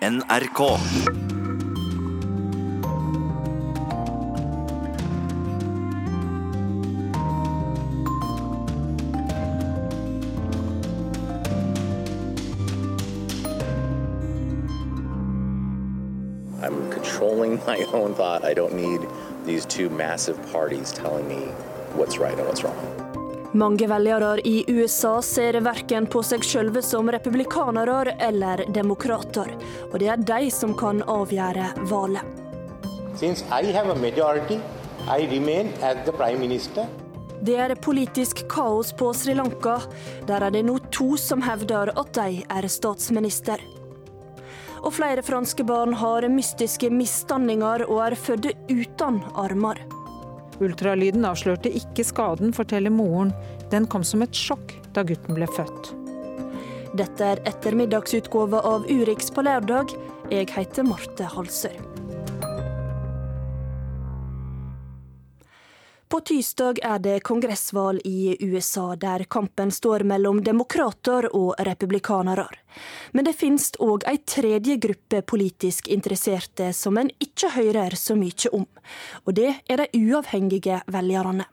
NRK. I'm controlling my own thought. I don't need these two massive parties telling me what's right and what's wrong. Mange velgere i USA ser verken på seg sjølve som republikanere eller demokrater, og det er de som kan avgjøre valget. Since I have a majority, I remain as the prime minister. Det er politisk kaos på Sri Lanka. Der er det nå to som hevder at de er statsminister. Og flere franske barn har mystiske misdanninger og er født uten armer. Ultralyden avslørte ikke skaden, forteller moren. Den kom som et sjokk da gutten ble født. Dette er ettermiddagsutgave av Urix på lørdag. Jeg heter Marte Halsør. På tirsdag er det kongressvalg i USA, der kampen står mellom demokrater og republikanere. Men det finnes òg ei tredje gruppe politisk interesserte som en ikke hører så mye om. Og det er de uavhengige velgerne.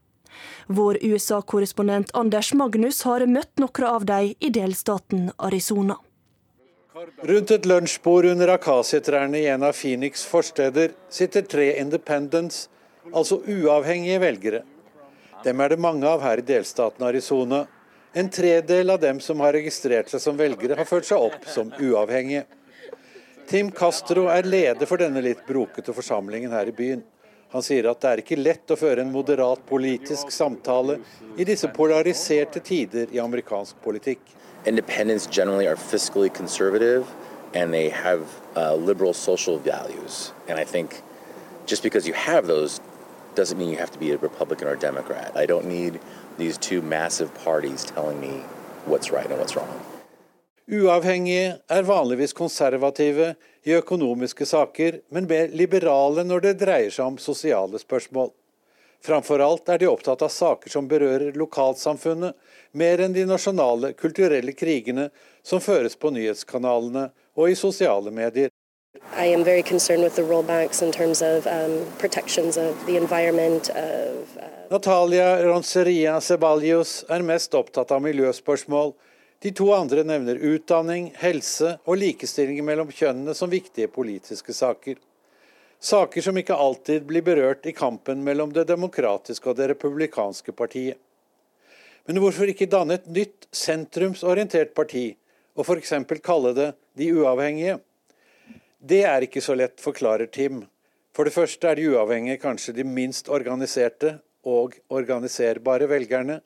Vår USA-korrespondent Anders Magnus har møtt noen av dem i delstaten Arizona. Rundt et lunsjbord under akasietrærne i en av Phoenix' forsteder sitter tre independents, altså uavhengige velgere. Dem er det mange av her i delstaten Arizona. En tredel av dem som har registrert seg som velgere, har ført seg opp som uavhengige. Tim Castro er leder for denne litt brokete forsamlingen her i byen. Han sier at det er ikke lett å føre en moderat politisk samtale i disse polariserte tider i amerikansk politikk. Independents generally are fiscally conservative and they have uh, liberal social values. And I think just because you have those doesn't mean you have to be a Republican or Democrat. I don't need these two massive parties telling me what's right and what's wrong. Uavhengige er vanligvis konservative i økonomiske saker, men mer liberale når det dreier seg om sosiale spørsmål. Framfor alt er de opptatt av saker som berører lokalsamfunnet, mer enn de nasjonale kulturelle krigene som føres på nyhetskanalene og i sosiale medier. I am very concerned with the banks in terms of um, protections of the environment. Of, uh... Natalia Ronceria Ceballos er mest opptatt av miljøspørsmål. De to andre nevner utdanning, helse og likestilling mellom kjønnene som viktige politiske saker. Saker som ikke alltid blir berørt i kampen mellom det demokratiske og det republikanske partiet. Men hvorfor ikke danne et nytt sentrumsorientert parti, og f.eks. kalle det De uavhengige? Det er ikke så lett, forklarer Tim. For det første er de uavhengige kanskje de minst organiserte og organiserbare velgerne.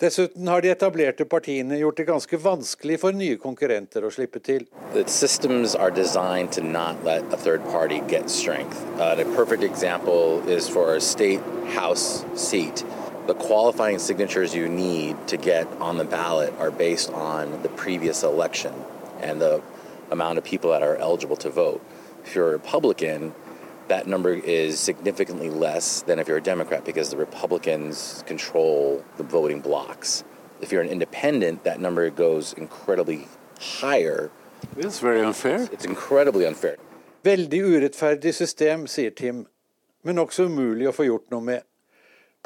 Dessuten har de etablerte partiene gjort det ganske vanskelig for nye konkurrenter å slippe til. The. Uh, qualifying signatures you need to get on the ballot are based on the previous election and the amount of people that are eligible to vote. If you're a Republican, that number is significantly less than if you're a Democrat because the Republicans control the voting blocks. If you're an independent, that number goes incredibly higher. It's very unfair. It's incredibly unfair. Veldig urettferdig system, sier Tim, men også umulig å få gjort noe med.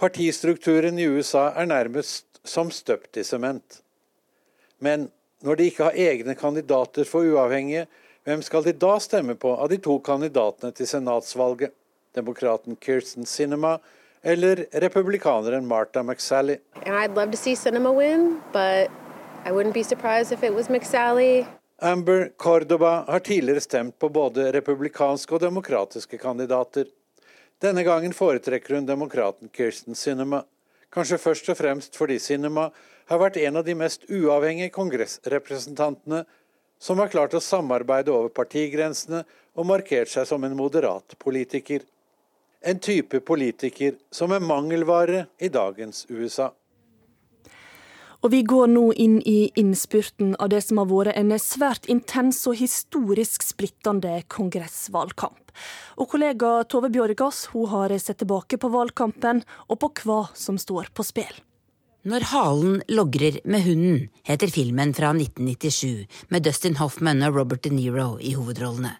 Partistrukturen i USA er nærmest som støpt i sement. Men når de ikke har egne kandidater for uavhengige, hvem skal de da stemme på av de to kandidatene til senatsvalget? Demokraten Kirsten Sinema eller republikaneren Martha McSally? Win, Amber Cordoba har tidligere stemt på både republikanske og demokratiske kandidater. Denne gangen foretrekker hun demokraten Kirsten Sinema. Kanskje først og fremst fordi Sinema har vært en av de mest uavhengige kongressrepresentantene som har klart å samarbeide over partigrensene og markert seg som en moderat politiker. En type politiker som er mangelvare i dagens USA. Og vi går nå inn i innspurten av det som har vært en svært intens og historisk splittende kongressvalgkamp. Og kollega Tove Bjørgas hun har sett tilbake på valgkampen og på hva som står på spill. Når halen logrer med hunden, heter filmen fra 1997 med Dustin Hoffman og Robert De Niro i hovedrollene.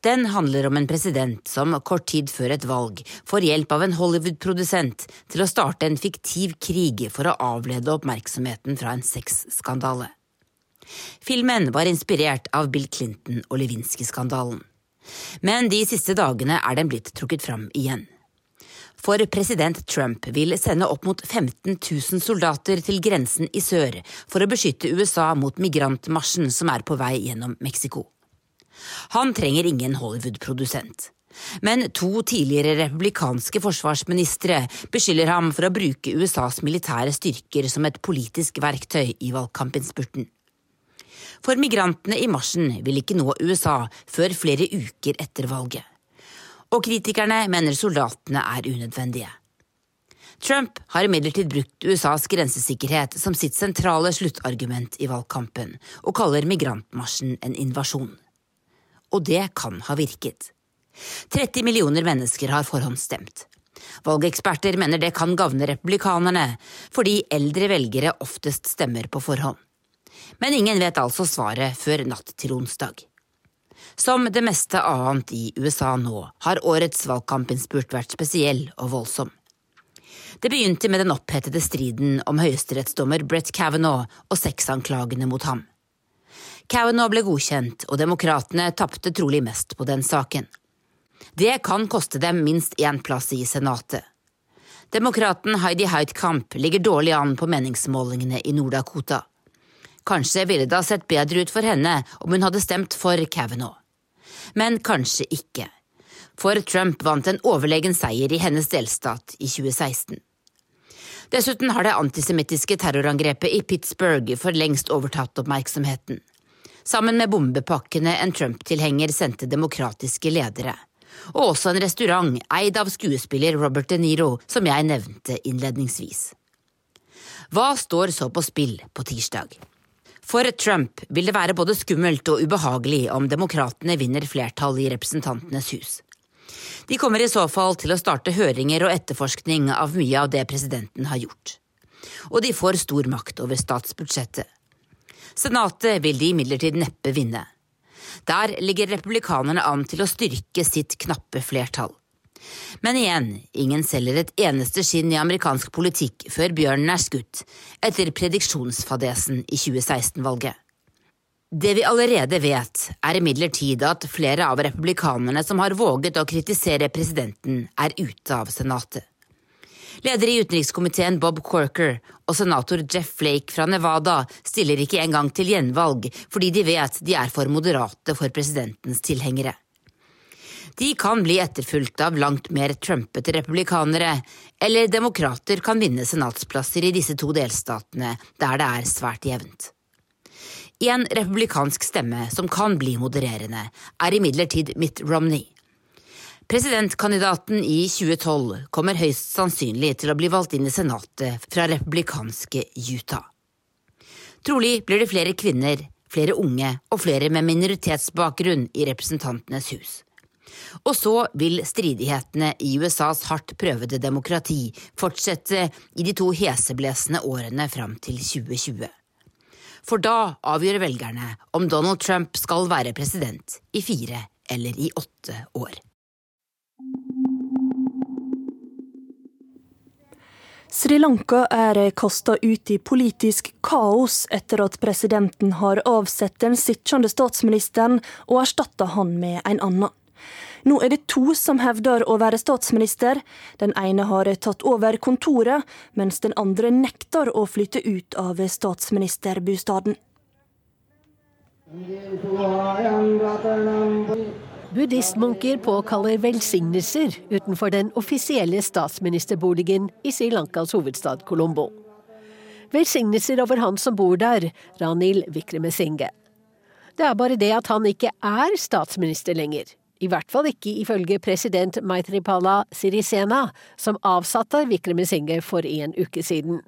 Den handler om en president som kort tid før et valg får hjelp av en Hollywood-produsent til å starte en fiktiv krig for å avlede oppmerksomheten fra en sexskandale. Filmen var inspirert av Bill Clinton og Lewinsky-skandalen. Men de siste dagene er den blitt trukket fram igjen. For president Trump vil sende opp mot 15 000 soldater til grensen i sør for å beskytte USA mot migrantmarsjen som er på vei gjennom Mexico. Han trenger ingen Hollywood-produsent. Men to tidligere republikanske forsvarsministre beskylder ham for å bruke USAs militære styrker som et politisk verktøy i valgkampinnspurten. For migrantene i marsjen vil ikke nå USA før flere uker etter valget og kritikerne mener soldatene er unødvendige. Trump har imidlertid brukt USAs grensesikkerhet som sitt sentrale sluttargument i valgkampen, og kaller migrantmarsjen en invasjon. Og det kan ha virket. 30 millioner mennesker har forhåndsstemt. Valgeksperter mener det kan gagne republikanerne, fordi eldre velgere oftest stemmer på forhånd. Men ingen vet altså svaret før natt til onsdag. Som det meste annet i USA nå, har årets valgkampinnspurt vært spesiell og voldsom. Det begynte med den opphetede striden om høyesterettsdommer Brett Kavanaugh og sexanklagene mot ham. Kavanaugh ble godkjent, og demokratene tapte trolig mest på den saken. Det kan koste dem minst én plass i Senatet. Demokraten Heidi Heitkamp ligger dårlig an på meningsmålingene i Nord-Dakota. Kanskje ville det ha sett bedre ut for henne om hun hadde stemt for Kavanaugh. Men kanskje ikke. For Trump vant en overlegen seier i hennes delstat i 2016. Dessuten har det antisemittiske terrorangrepet i Pittsburgh for lengst overtatt oppmerksomheten. Sammen med bombepakkene en Trump-tilhenger sendte demokratiske ledere. Og også en restaurant eid av skuespiller Robert De Niro, som jeg nevnte innledningsvis. Hva står så på spill på tirsdag? For Trump vil det være både skummelt og ubehagelig om demokratene vinner flertall i Representantenes hus. De kommer i så fall til å starte høringer og etterforskning av mye av det presidenten har gjort. Og de får stor makt over statsbudsjettet. Senatet vil de imidlertid neppe vinne. Der ligger republikanerne an til å styrke sitt knappe flertall. Men igjen, ingen selger et eneste skinn i amerikansk politikk før bjørnen er skutt, etter prediksjonsfadesen i 2016-valget. Det vi allerede vet, er imidlertid at flere av republikanerne som har våget å kritisere presidenten, er ute av Senatet. Leder i utenrikskomiteen Bob Corker og senator Jeff Flake fra Nevada stiller ikke engang til gjenvalg fordi de vet de er for moderate for presidentens tilhengere. De kan bli etterfulgt av langt mer trumpete republikanere, eller demokrater kan vinne senatsplasser i disse to delstatene, der det er svært jevnt. En republikansk stemme som kan bli modererende, er imidlertid Mitt Romney. Presidentkandidaten i 2012 kommer høyst sannsynlig til å bli valgt inn i Senatet fra republikanske Utah. Trolig blir det flere kvinner, flere unge og flere med minoritetsbakgrunn i Representantenes hus. Og så vil stridighetene i USAs hardt prøvede demokrati fortsette i de to heseblesende årene fram til 2020. For da avgjør velgerne om Donald Trump skal være president i fire eller i åtte år. Sri Lanka er kasta ut i politisk kaos etter at presidenten har avsatt den sittende statsministeren og erstatta han med en annen. Nå er det to som hevder å være statsminister. Den ene har tatt over kontoret, mens den andre nekter å flytte ut av statsministerbostaden. Buddhistmunker påkaller velsignelser utenfor den offisielle statsministerboligen i Sri Lankas hovedstad Colombo. Velsignelser over han som bor der, Ranil Vikremesinghe. Det er bare det at han ikke er statsminister lenger. I hvert fall ikke ifølge president Maitripala Sirisena, som avsatte Vikremesinghe for en uke siden.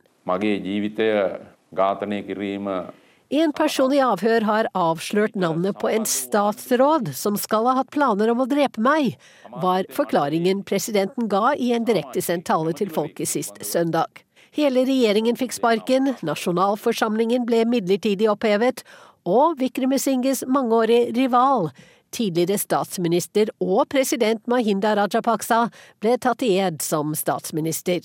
En person i avhør har avslørt navnet på en statsråd som skal ha hatt planer om å drepe meg, var forklaringen presidenten ga i en direktesendt tale til folket sist søndag. Hele regjeringen fikk sparken, nasjonalforsamlingen ble midlertidig opphevet, og Vikremesinges mangeårige rival, tidligere statsminister og president Mahinda Rajapaksa, ble tatt i ed som statsminister.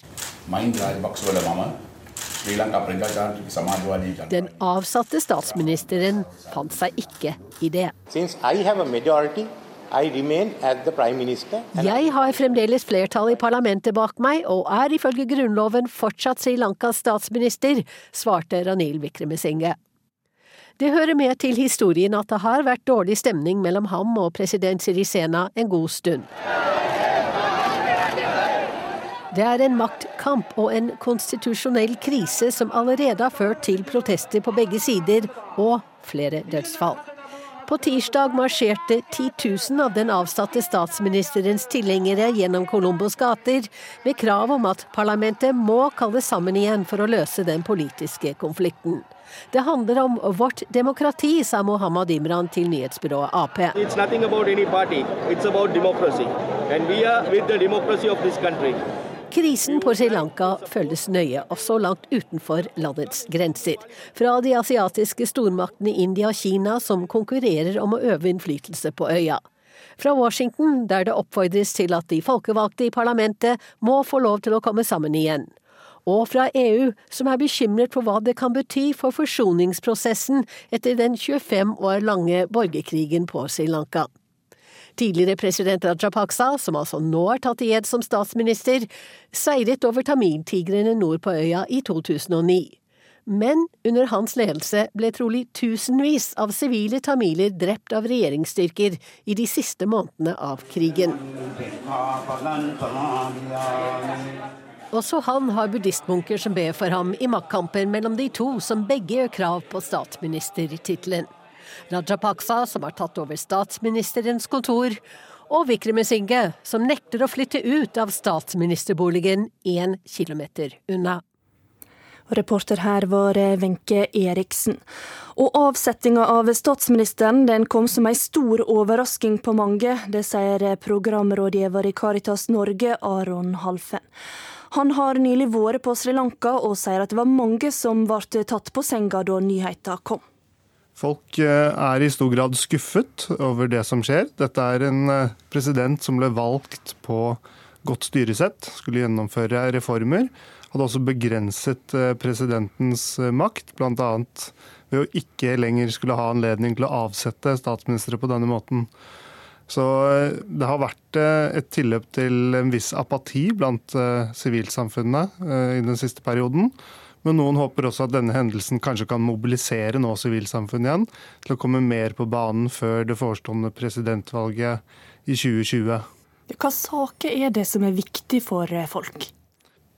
Den avsatte statsministeren fant seg ikke i det. Jeg har fremdeles flertall i parlamentet bak meg, og er ifølge grunnloven fortsatt Sri Lankas statsminister, svarte Ranil Wickremesinghe. Det hører med til historien at det har vært dårlig stemning mellom ham og president Sirisena en god stund. Det er en maktkamp og en konstitusjonell krise som allerede har ført til protester på begge sider og flere dødsfall. På tirsdag marsjerte 10 000 av den avsatte statsministerens tilhengere gjennom Colombos gater med krav om at parlamentet må kalles sammen igjen for å løse den politiske konflikten. Det handler om vårt demokrati, sa Mohammed Imran til nyhetsbyrået Ap. It's Krisen på Sri Lanka følges nøye, også langt utenfor landets grenser. Fra de asiatiske stormaktene India og Kina, som konkurrerer om å øve innflytelse på øya. Fra Washington, der det oppfordres til at de folkevalgte i parlamentet må få lov til å komme sammen igjen. Og fra EU, som er bekymret for hva det kan bety for forsoningsprosessen etter den 25 år lange borgerkrigen på Sri Lanka. Tidligere president Rajapaksa, som altså nå er tatt i ed som statsminister, seiret over tamiltigrene nord på øya i 2009. Men under hans ledelse ble trolig tusenvis av sivile tamiler drept av regjeringsstyrker i de siste månedene av krigen. Også han har buddhistmunker som ber for ham i maktkampen mellom de to som begge gjør krav på statsministertittelen. Rajapaksa, som har tatt over statsministerens kontor, og Vikremesinghe, som nekter å flytte ut av statsministerboligen én kilometer unna. Reporter her var Wenche Eriksen. Og avsettinga av statsministeren den kom som ei stor overrasking på mange. Det sier programrådgiver i Caritas Norge, Aron Halfen. Han har nylig vært på Sri Lanka og sier at det var mange som ble tatt på senga da nyheta kom. Folk eh, er i stor grad skuffet over det som skjer. Dette er en eh, president som ble valgt på godt styresett, skulle gjennomføre reformer. Hadde også begrenset eh, presidentens makt, bl.a. ved å ikke lenger skulle ha anledning til å avsette statsministre på denne måten. Så det har vært et tilløp til en viss apati blant sivilsamfunnet i den siste perioden. Men noen håper også at denne hendelsen kanskje kan mobilisere nå sivilsamfunnet igjen til å komme mer på banen før det forestående presidentvalget i 2020. Hva saker er det som er viktig for eh, folk?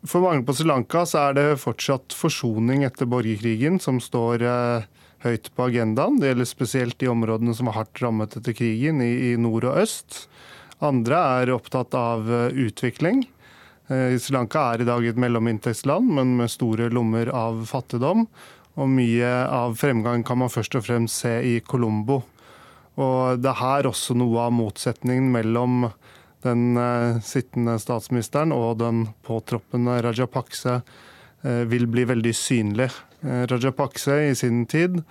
For mange på Sri Lanka så er det fortsatt forsoning etter borgerkrigen som står eh, høyt på agendaen. Det gjelder spesielt de områdene som var hardt rammet etter krigen, i nord og øst. Andre er opptatt av eh, utvikling. Eh, Sri Lanka er i dag et mellominntektsland, men med store lommer av fattigdom. Og mye av fremgang kan man først og fremst se i Colombo. Og det er her også noe av motsetningen mellom den uh, sittende statsministeren og den påtroppende Rajapakse uh, vil bli veldig synlig. Rajapakse i sin tid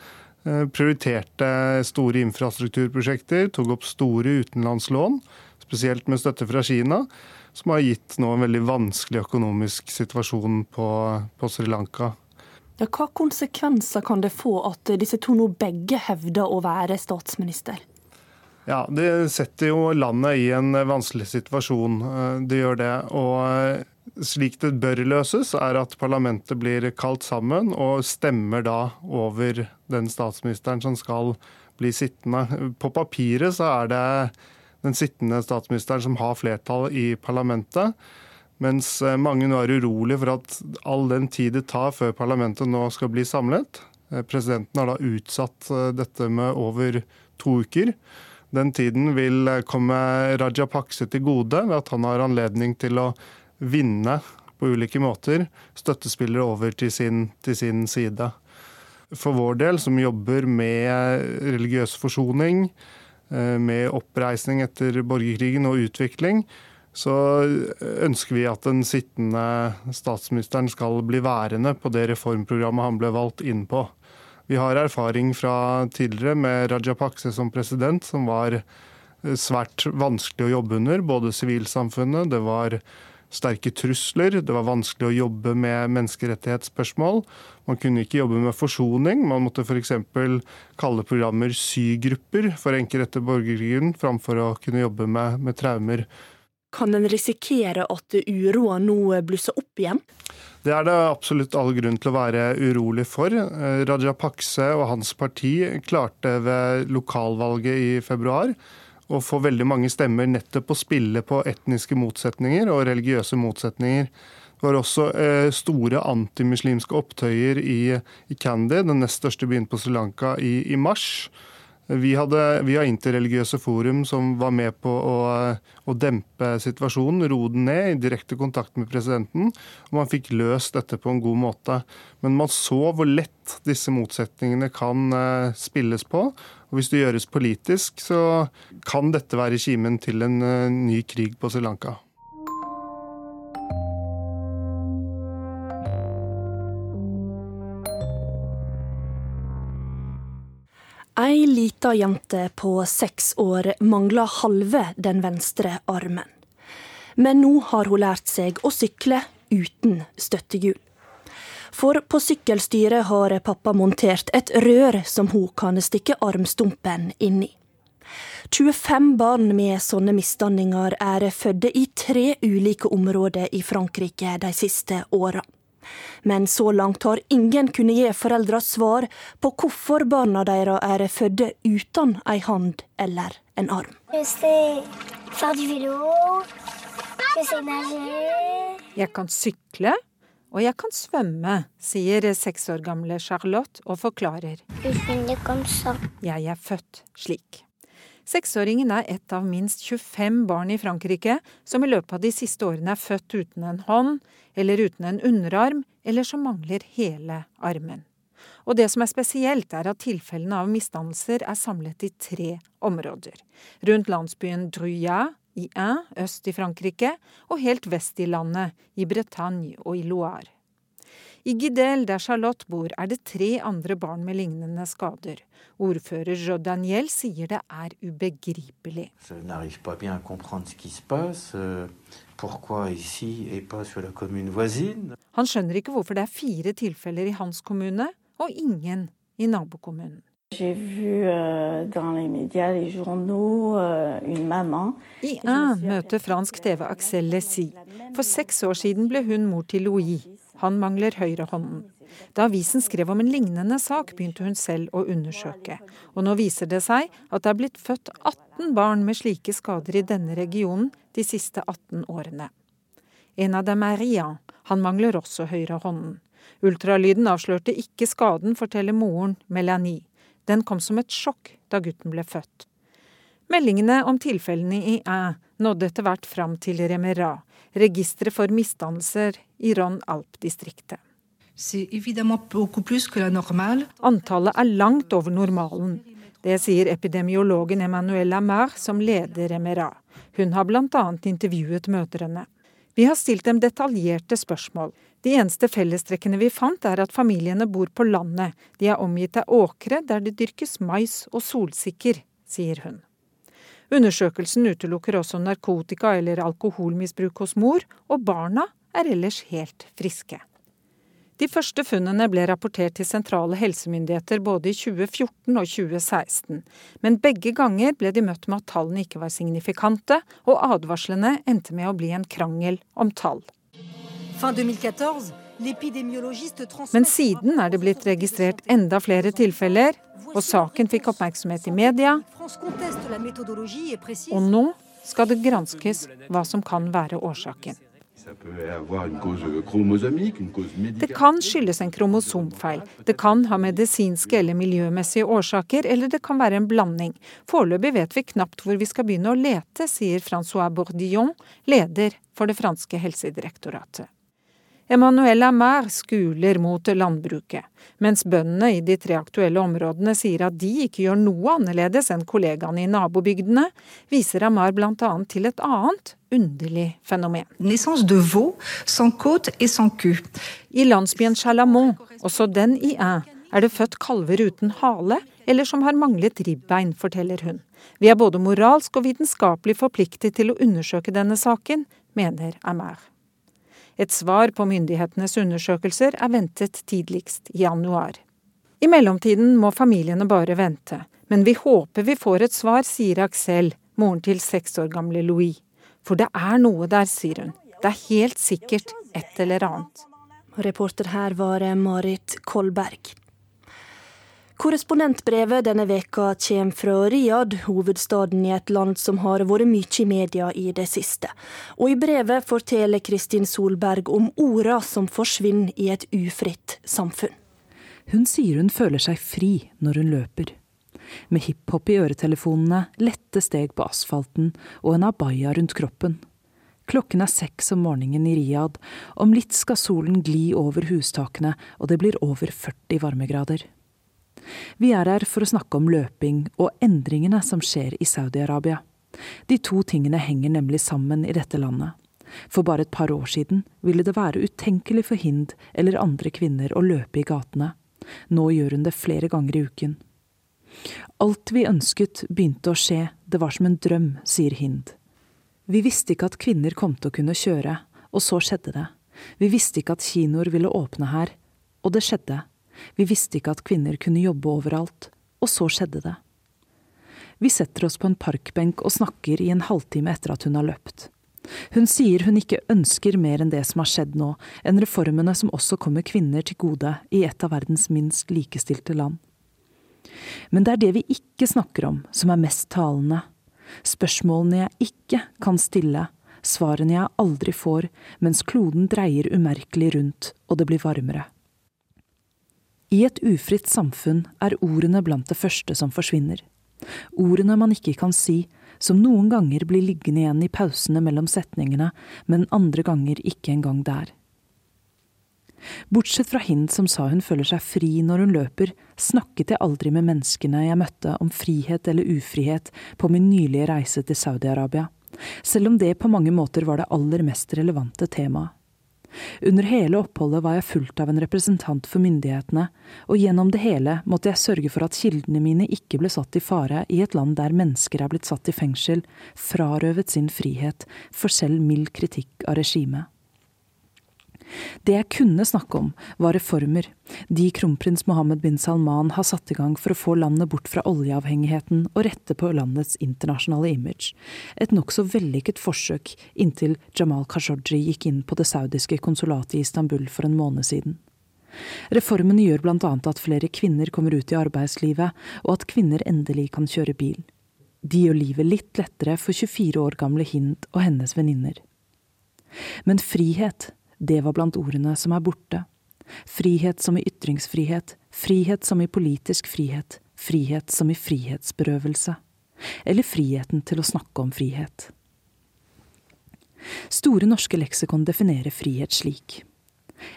prioriterte store infrastrukturprosjekter, tok opp store utenlandslån, spesielt med støtte fra Kina som har gitt nå en veldig vanskelig økonomisk situasjon på, på Sri Lanka. Ja, hva konsekvenser kan det få at disse to nå begge hevder å være statsminister? Ja, Det setter jo landet i en vanskelig situasjon. Det gjør det. Og slik det bør løses, er at parlamentet blir kalt sammen og stemmer da over den statsministeren som skal bli sittende. På papiret så er det den sittende statsministeren som har flertall i parlamentet. Mens eh, mange nå er urolig for at all den tid det tar før parlamentet nå skal bli samlet. Eh, presidenten har da utsatt eh, dette med over to uker. Den tiden vil komme Raja Pakse til gode ved at han har anledning til å vinne på ulike måter støttespillere over til sin, til sin side. For vår del, som jobber med religiøs forsoning, med oppreisning etter borgerkrigen og utvikling, så ønsker vi at den sittende statsministeren skal bli værende på det reformprogrammet han ble valgt inn på. Vi har erfaring fra tidligere med Rajapakse som president, som var svært vanskelig å jobbe under. Både sivilsamfunnet, det var sterke trusler, det var vanskelig å jobbe med menneskerettighetsspørsmål. Man kunne ikke jobbe med forsoning. Man måtte f.eks. kalle programmer sygrupper for enker etter borgerkrigen, framfor å kunne jobbe med, med traumer. Kan en risikere at uroa nå blusser opp igjen? Det er det absolutt all grunn til å være urolig for. Eh, Raja Pakse og hans parti klarte ved lokalvalget i februar å få veldig mange stemmer nettopp å spille på etniske motsetninger og religiøse motsetninger. Det var også eh, store antimuslimske opptøyer i, i Kandy, den nest største byen på Sri Lanka, i, i mars. Vi, hadde, vi, har Interreligiøse Forum som var med på å, å, dempe situasjonen, roe den ned, i direkte kontakt med presidenten. og Man fikk løst dette på en god måte. Men man så hvor lett disse motsetningene kan uh, spilles på. Og Hvis det gjøres politisk, så kan dette være kimen til en uh, ny krig på Sri Lanka. Ei lita jente på seks år mangler halve den venstre armen. Men nå har hun lært seg å sykle uten støttehjul. For på sykkelstyret har pappa montert et rør som hun kan stikke armstumpen inn i. 25 barn med sånne misdanninger er fødde i tre ulike områder i Frankrike de siste åra. Men så langt har ingen kunnet gi foreldra svar på hvorfor barna deres er fødde uten ei hand eller en arm. Jeg kan sykle, og jeg kan svømme, sier seks år gamle Charlotte og forklarer. Jeg er født slik. Seksåringen er ett av minst 25 barn i Frankrike som i løpet av de siste årene er født uten en hånd, eller uten en underarm, eller som mangler hele armen. Og det som er spesielt, er at tilfellene av misdannelser er samlet i tre områder. Rundt landsbyen Druyat i Ain, øst i Frankrike, og helt vest i landet, i Bretagne og i Loire. I Gidel, der Charlotte bor, er det tre andre barn med lignende skader. Ordfører Jo Daniel sier det er ubegripelig. Han skjønner ikke hvorfor det er fire tilfeller i hans kommune og ingen i nabokommunen. Euh, euh, I un møter fransk TV Axel Lessie. For seks år siden ble hun mor til Louis. Han mangler høyrehånden. Da avisen skrev om en lignende sak, begynte hun selv å undersøke. Og nå viser det seg at det er blitt født 18 barn med slike skader i denne regionen de siste 18 årene. En av dem er Rian. Han mangler også høyrehånden. Ultralyden avslørte ikke skaden, forteller moren Melanie. Den kom som et sjokk da gutten ble født. Meldingene om tilfellene i Æ nådde etter hvert fram til Remera, registeret for misdannelser i Ron-Alp-distriktet. Antallet er langt over normalen. Det sier epidemiologen Emmanuel Lamar, som leder Remera. Hun har bl.a. intervjuet mødrene. Vi har stilt dem detaljerte spørsmål. De eneste fellestrekkene vi fant, er at familiene bor på landet. De er omgitt av åkre der det dyrkes mais og solsikker, sier hun. Undersøkelsen utelukker også narkotika- eller alkoholmisbruk hos mor, og barna er ellers helt friske. De første funnene ble rapportert til sentrale helsemyndigheter både i 2014 og 2016. Men begge ganger ble de møtt med at tallene ikke var signifikante, og advarslene endte med å bli en krangel om tall. Men siden er det blitt registrert enda flere tilfeller, og saken fikk oppmerksomhet i media. Og nå skal det granskes hva som kan være årsaken. Det kan skyldes en kromosomfeil. Det kan ha medisinske eller miljømessige årsaker, eller det kan være en blanding. Foreløpig vet vi knapt hvor vi skal begynne å lete, sier Francois Bourdillon, leder for det franske helsedirektoratet. Emmanuel Amer skuler mot landbruket, mens bøndene i de tre aktuelle områdene sier at de ikke gjør noe annerledes enn kollegaene i nabobygdene, viser Amar bl.a. til et annet underlig fenomen. I landsbyen Chalamont, også den i Ain, er det født kalver uten hale, eller som har manglet ribbein, forteller hun. Vi er både moralsk og vitenskapelig forpliktet til å undersøke denne saken, mener Amer. Et svar på myndighetenes undersøkelser er ventet tidligst i januar. I mellomtiden må familiene bare vente, men vi håper vi får et svar, sier Aksel, moren til seks år gamle Louis. For det er noe der, sier hun. Det er helt sikkert et eller annet. Reporter her var Marit Kolberg. Korrespondentbrevet denne veka kommer fra Riyadh, hovedstaden i et land som har vært mye i media i det siste. Og i brevet forteller Kristin Solberg om orda som forsvinner i et ufritt samfunn. Hun sier hun føler seg fri når hun løper. Med hiphop i øretelefonene, lette steg på asfalten og en abaya rundt kroppen. Klokken er seks om morgenen i Riyadh. Om litt skal solen gli over hustakene, og det blir over 40 varmegrader. Vi er her for å snakke om løping og endringene som skjer i Saudi-Arabia. De to tingene henger nemlig sammen i dette landet. For bare et par år siden ville det være utenkelig for Hind eller andre kvinner å løpe i gatene. Nå gjør hun det flere ganger i uken. Alt vi ønsket begynte å skje, det var som en drøm, sier Hind. Vi visste ikke at kvinner kom til å kunne kjøre, og så skjedde det. Vi visste ikke at kinoer ville åpne her, og det skjedde. Vi visste ikke at kvinner kunne jobbe overalt, og så skjedde det. Vi setter oss på en parkbenk og snakker i en halvtime etter at hun har løpt. Hun sier hun ikke ønsker mer enn det som har skjedd nå, enn reformene som også kommer kvinner til gode i et av verdens minst likestilte land. Men det er det vi ikke snakker om, som er mest talende. Spørsmålene jeg ikke kan stille, svarene jeg aldri får, mens kloden dreier umerkelig rundt og det blir varmere. I et ufritt samfunn er ordene blant det første som forsvinner. Ordene man ikke kan si, som noen ganger blir liggende igjen i pausene mellom setningene, men andre ganger ikke engang der. Bortsett fra Hind som sa hun føler seg fri når hun løper, snakket jeg aldri med menneskene jeg møtte om frihet eller ufrihet på min nylige reise til Saudi-Arabia, selv om det på mange måter var det aller mest relevante temaet. Under hele oppholdet var jeg fulgt av en representant for myndighetene, og gjennom det hele måtte jeg sørge for at kildene mine ikke ble satt i fare i et land der mennesker er blitt satt i fengsel, frarøvet sin frihet, for selv mild kritikk av regimet. Det jeg kunne snakke om, var reformer, de kronprins Mohammed bin Salman har satt i gang for å få landet bort fra oljeavhengigheten og rette på landets internasjonale image. Et nokså vellykket forsøk inntil Jamal Khashoggi gikk inn på det saudiske konsulatet i Istanbul for en måned siden. Reformene gjør annet at flere kvinner kommer ut i arbeidslivet, og at kvinner endelig kan kjøre bil. De gjør livet litt lettere for 24 år gamle Hind og hennes venninner. Men frihet, det var blant ordene som er borte. Frihet som i ytringsfrihet, frihet som i politisk frihet, frihet som i frihetsberøvelse. Eller friheten til å snakke om frihet. Store norske leksikon definerer frihet slik.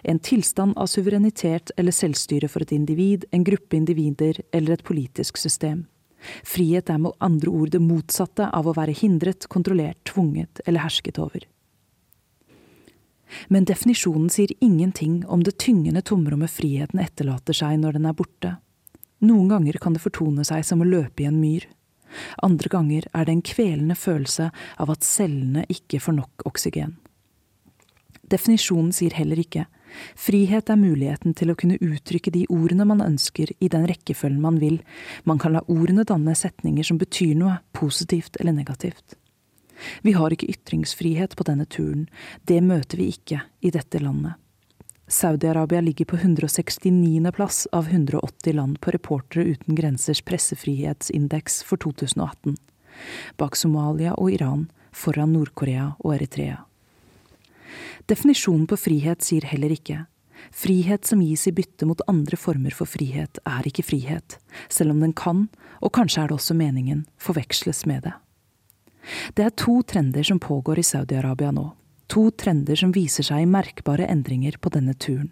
En tilstand av suverenitet eller selvstyre for et individ, en gruppe individer eller et politisk system. Frihet er med andre ord det motsatte av å være hindret, kontrollert, tvunget eller hersket over. Men definisjonen sier ingenting om det tyngende tomrommet friheten etterlater seg når den er borte. Noen ganger kan det fortone seg som å løpe i en myr. Andre ganger er det en kvelende følelse av at cellene ikke får nok oksygen. Definisjonen sier heller ikke frihet er muligheten til å kunne uttrykke de ordene man ønsker i den rekkefølgen man vil, man kan la ordene danne setninger som betyr noe, positivt eller negativt. Vi har ikke ytringsfrihet på denne turen, det møter vi ikke i dette landet. Saudi-Arabia ligger på 169. plass av 180 land på Reportere uten grensers pressefrihetsindeks for 2018, bak Somalia og Iran, foran Nord-Korea og Eritrea. Definisjonen på frihet sier heller ikke Frihet som gis i bytte mot andre former for frihet, er ikke frihet, selv om den kan, og kanskje er det også meningen, forveksles med det. Det er to trender som pågår i Saudi-Arabia nå. To trender som viser seg i merkbare endringer på denne turen.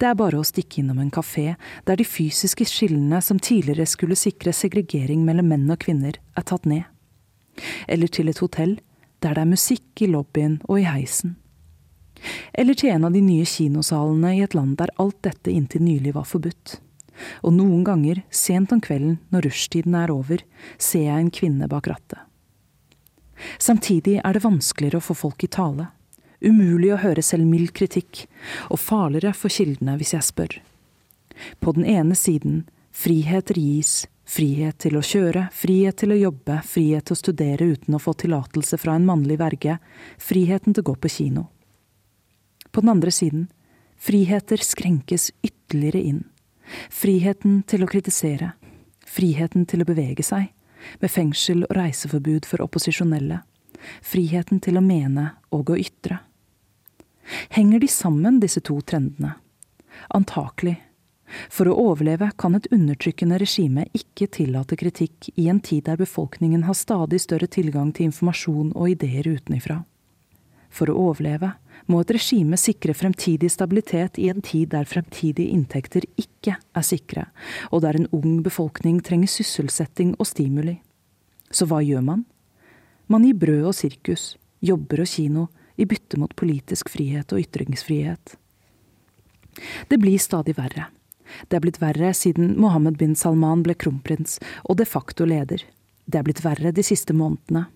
Det er bare å stikke innom en kafé der de fysiske skillene som tidligere skulle sikre segregering mellom menn og kvinner, er tatt ned. Eller til et hotell der det er musikk i lobbyen og i heisen. Eller til en av de nye kinosalene i et land der alt dette inntil nylig var forbudt. Og noen ganger, sent om kvelden når rushtiden er over, ser jeg en kvinne bak rattet. Samtidig er det vanskeligere å få folk i tale. Umulig å høre selv mild kritikk, og farligere for kildene hvis jeg spør. På den ene siden friheter gis, frihet til å kjøre, frihet til å jobbe, frihet til å studere uten å få tillatelse fra en mannlig verge, friheten til å gå på kino. På den andre siden friheter skrenkes ytterligere inn. Friheten til å kritisere, friheten til å bevege seg, med fengsel og reiseforbud for opposisjonelle, friheten til å mene og å ytre. Henger de sammen, disse to trendene? Antakelig. For å overleve kan et undertrykkende regime ikke tillate kritikk i en tid der befolkningen har stadig større tilgang til informasjon og ideer utenifra. For å overleve må et regime sikre fremtidig stabilitet i en tid der fremtidige inntekter ikke er sikre, og der en ung befolkning trenger sysselsetting og stimuli. Så hva gjør man? Man gir brød og sirkus, jobber og kino, i bytte mot politisk frihet og ytringsfrihet. Det blir stadig verre. Det er blitt verre siden Mohammed bin Salman ble kronprins og de facto leder. Det er blitt verre de siste månedene.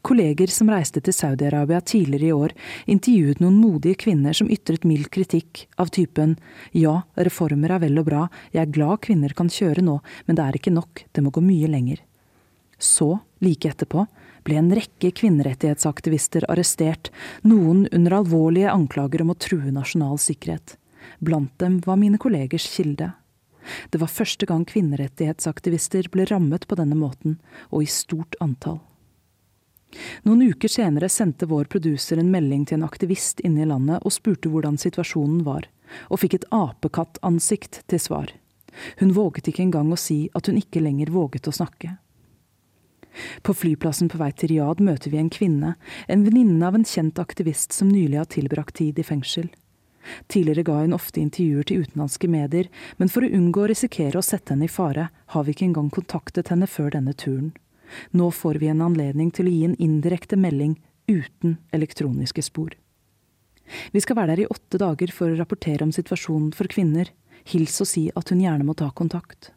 Kolleger som reiste til Saudi-Arabia tidligere i år, intervjuet noen modige kvinner som ytret mild kritikk av typen ja, reformer er vel og bra, jeg er glad kvinner kan kjøre nå, men det er ikke nok, det må gå mye lenger. Så, like etterpå, ble en rekke kvinnerettighetsaktivister arrestert, noen under alvorlige anklager om å true nasjonal sikkerhet. Blant dem var mine kollegers kilde. Det var første gang kvinnerettighetsaktivister ble rammet på denne måten, og i stort antall. Noen uker senere sendte vår produser en melding til en aktivist inne i landet og spurte hvordan situasjonen var, og fikk et apekattansikt til svar. Hun våget ikke engang å si at hun ikke lenger våget å snakke. På flyplassen på vei til Riyadh møter vi en kvinne, en venninne av en kjent aktivist som nylig har tilbrakt tid i fengsel. Tidligere ga hun ofte intervjuer til utenlandske medier, men for å unngå å risikere å sette henne i fare, har vi ikke engang kontaktet henne før denne turen. Nå får vi en anledning til å gi en indirekte melding uten elektroniske spor. Vi skal være der i åtte dager for å rapportere om situasjonen for kvinner. Hils og si at hun gjerne må ta kontakt.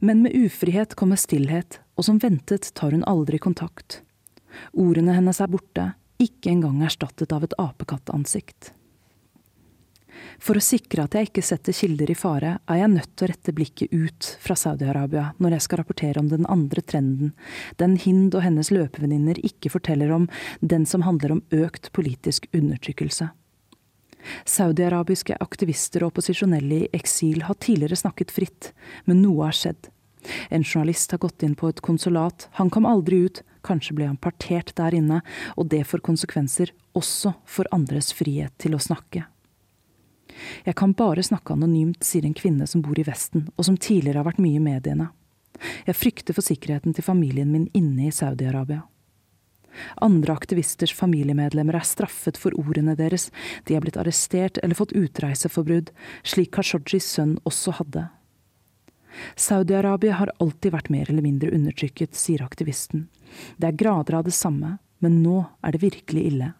Men med ufrihet kommer stillhet, og som ventet tar hun aldri kontakt. Ordene hennes er borte, ikke engang erstattet av et apekattansikt. For å sikre at jeg ikke setter kilder i fare, er jeg nødt til å rette blikket ut fra Saudi-Arabia når jeg skal rapportere om den andre trenden, den Hind og hennes løpevenninner ikke forteller om, den som handler om økt politisk undertrykkelse. Saudi-arabiske aktivister og opposisjonelle i eksil har tidligere snakket fritt, men noe har skjedd. En journalist har gått inn på et konsulat, han kom aldri ut, kanskje ble han partert der inne, og det får konsekvenser også for andres frihet til å snakke. Jeg kan bare snakke anonymt, sier en kvinne som bor i Vesten, og som tidligere har vært mye i mediene. Jeg frykter for sikkerheten til familien min inne i Saudi-Arabia. Andre aktivisters familiemedlemmer er straffet for ordene deres, de er blitt arrestert eller fått utreiseforbud, slik Khashoggis sønn også hadde. Saudi-Arabia har alltid vært mer eller mindre undertrykket, sier aktivisten. Det er grader av det samme, men nå er det virkelig ille.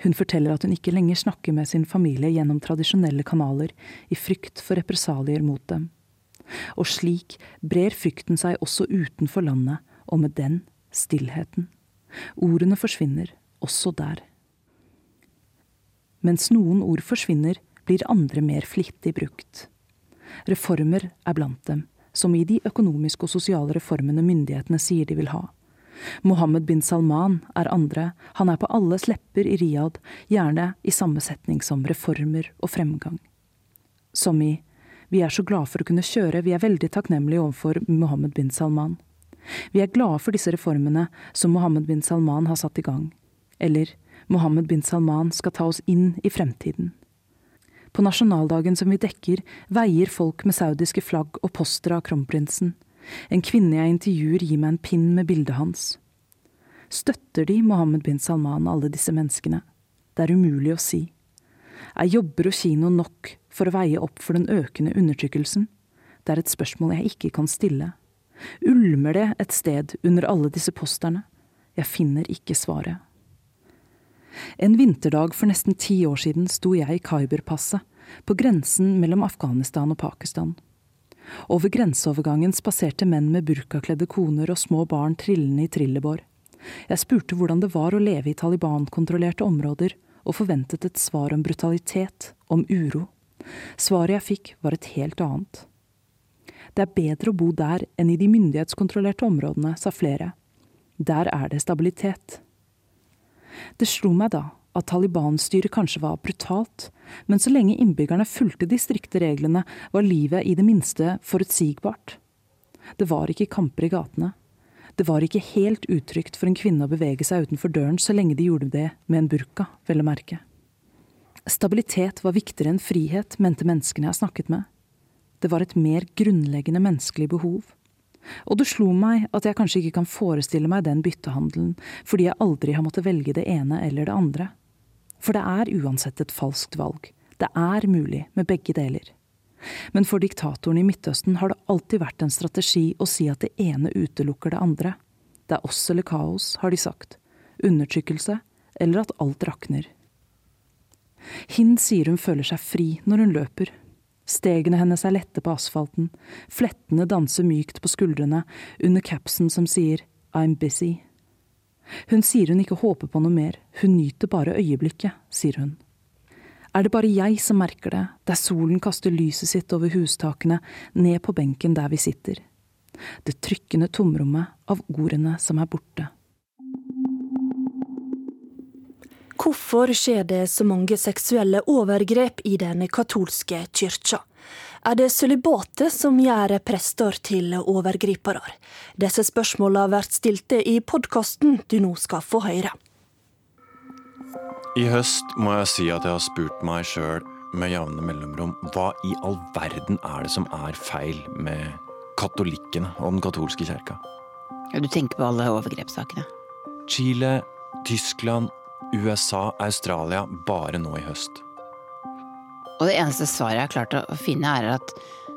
Hun forteller at hun ikke lenger snakker med sin familie gjennom tradisjonelle kanaler, i frykt for represalier mot dem. Og slik brer frykten seg også utenfor landet, og med den stillheten. Ordene forsvinner, også der. Mens noen ord forsvinner, blir andre mer flittig brukt. Reformer er blant dem, som i de økonomiske og sosiale reformene myndighetene sier de vil ha. Mohammed bin Salman er andre, han er på alles lepper i Riyadh, gjerne i samme setning som reformer og fremgang. Som i vi er så glade for å kunne kjøre, vi er veldig takknemlige overfor Mohammed bin Salman. Vi er glade for disse reformene som Mohammed bin Salman har satt i gang. Eller Mohammed bin Salman skal ta oss inn i fremtiden. På nasjonaldagen som vi dekker, veier folk med saudiske flagg og poster av kronprinsen. En kvinne jeg intervjuer gir meg en pinn med bildet hans. Støtter de Mohammed bin Salman, alle disse menneskene? Det er umulig å si. Er jobber og kino nok for å veie opp for den økende undertrykkelsen? Det er et spørsmål jeg ikke kan stille. Ulmer det et sted under alle disse posterne? Jeg finner ikke svaret. En vinterdag for nesten ti år siden sto jeg i Khyber-passet, på grensen mellom Afghanistan og Pakistan. Over grenseovergangen spaserte menn med burkakledde koner og små barn trillende i trillebår. Jeg spurte hvordan det var å leve i Taliban-kontrollerte områder, og forventet et svar om brutalitet, om uro. Svaret jeg fikk, var et helt annet. Det er bedre å bo der enn i de myndighetskontrollerte områdene, sa flere. Der er det stabilitet. Det slo meg da at Taliban-styret kanskje var brutalt, men så lenge innbyggerne fulgte de strikte reglene, var livet i det minste forutsigbart. Det var ikke kamper i gatene. Det var ikke helt utrygt for en kvinne å bevege seg utenfor døren så lenge de gjorde det med en burka, vel å merke. Stabilitet var viktigere enn frihet, mente menneskene jeg snakket med. Det var et mer grunnleggende menneskelig behov. Og det slo meg at jeg kanskje ikke kan forestille meg den byttehandelen, fordi jeg aldri har måttet velge det ene eller det andre. For det er uansett et falskt valg. Det er mulig med begge deler. Men for diktatoren i Midtøsten har det alltid vært en strategi å si at det ene utelukker det andre. Det er oss eller kaos, har de sagt. Undertrykkelse, eller at alt rakner. Hind sier hun føler seg fri når hun løper, Stegene hennes er lette på asfalten, flettene danser mykt på skuldrene under capsen som sier I'm busy. Hun sier hun ikke håper på noe mer, hun nyter bare øyeblikket, sier hun. Er det bare jeg som merker det, der solen kaster lyset sitt over hustakene, ned på benken der vi sitter? Det trykkende tomrommet av ordene som er borte. Hvorfor skjer det så mange seksuelle overgrep i den katolske kyrkja? Er det sølibatet som gjør prester til overgripere? Disse spørsmåla blir stilte i podkasten du nå skal få høre. I høst må jeg si at jeg har spurt meg sjøl med jevne mellomrom hva i all verden er det som er feil med katolikkene og den katolske kjerka? Du tenker på alle overgrepssakene? Chile, Tyskland, USA, Australia bare nå i høst. Og det eneste svaret jeg har klart å finne, er at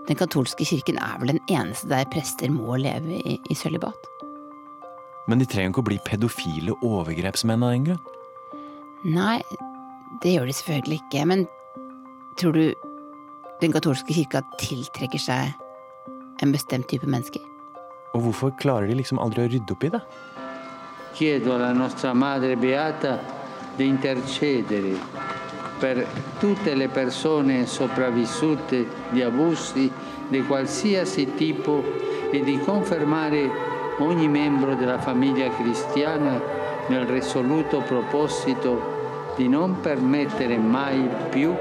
den katolske kirken er vel den eneste der prester må leve i, i sølibat. Men de trenger ikke å bli pedofile overgrepsmenn av den grunn? Nei, det gjør de selvfølgelig ikke. Men tror du den katolske kirka tiltrekker seg en bestemt type mennesker? Og hvorfor klarer de liksom aldri å rydde opp i det? Chiedo alla nostra Madre Beata di intercedere per tutte le persone sopravvissute di abusi di qualsiasi tipo e di confermare ogni membro della famiglia cristiana nel risoluto proposito di non permettere mai più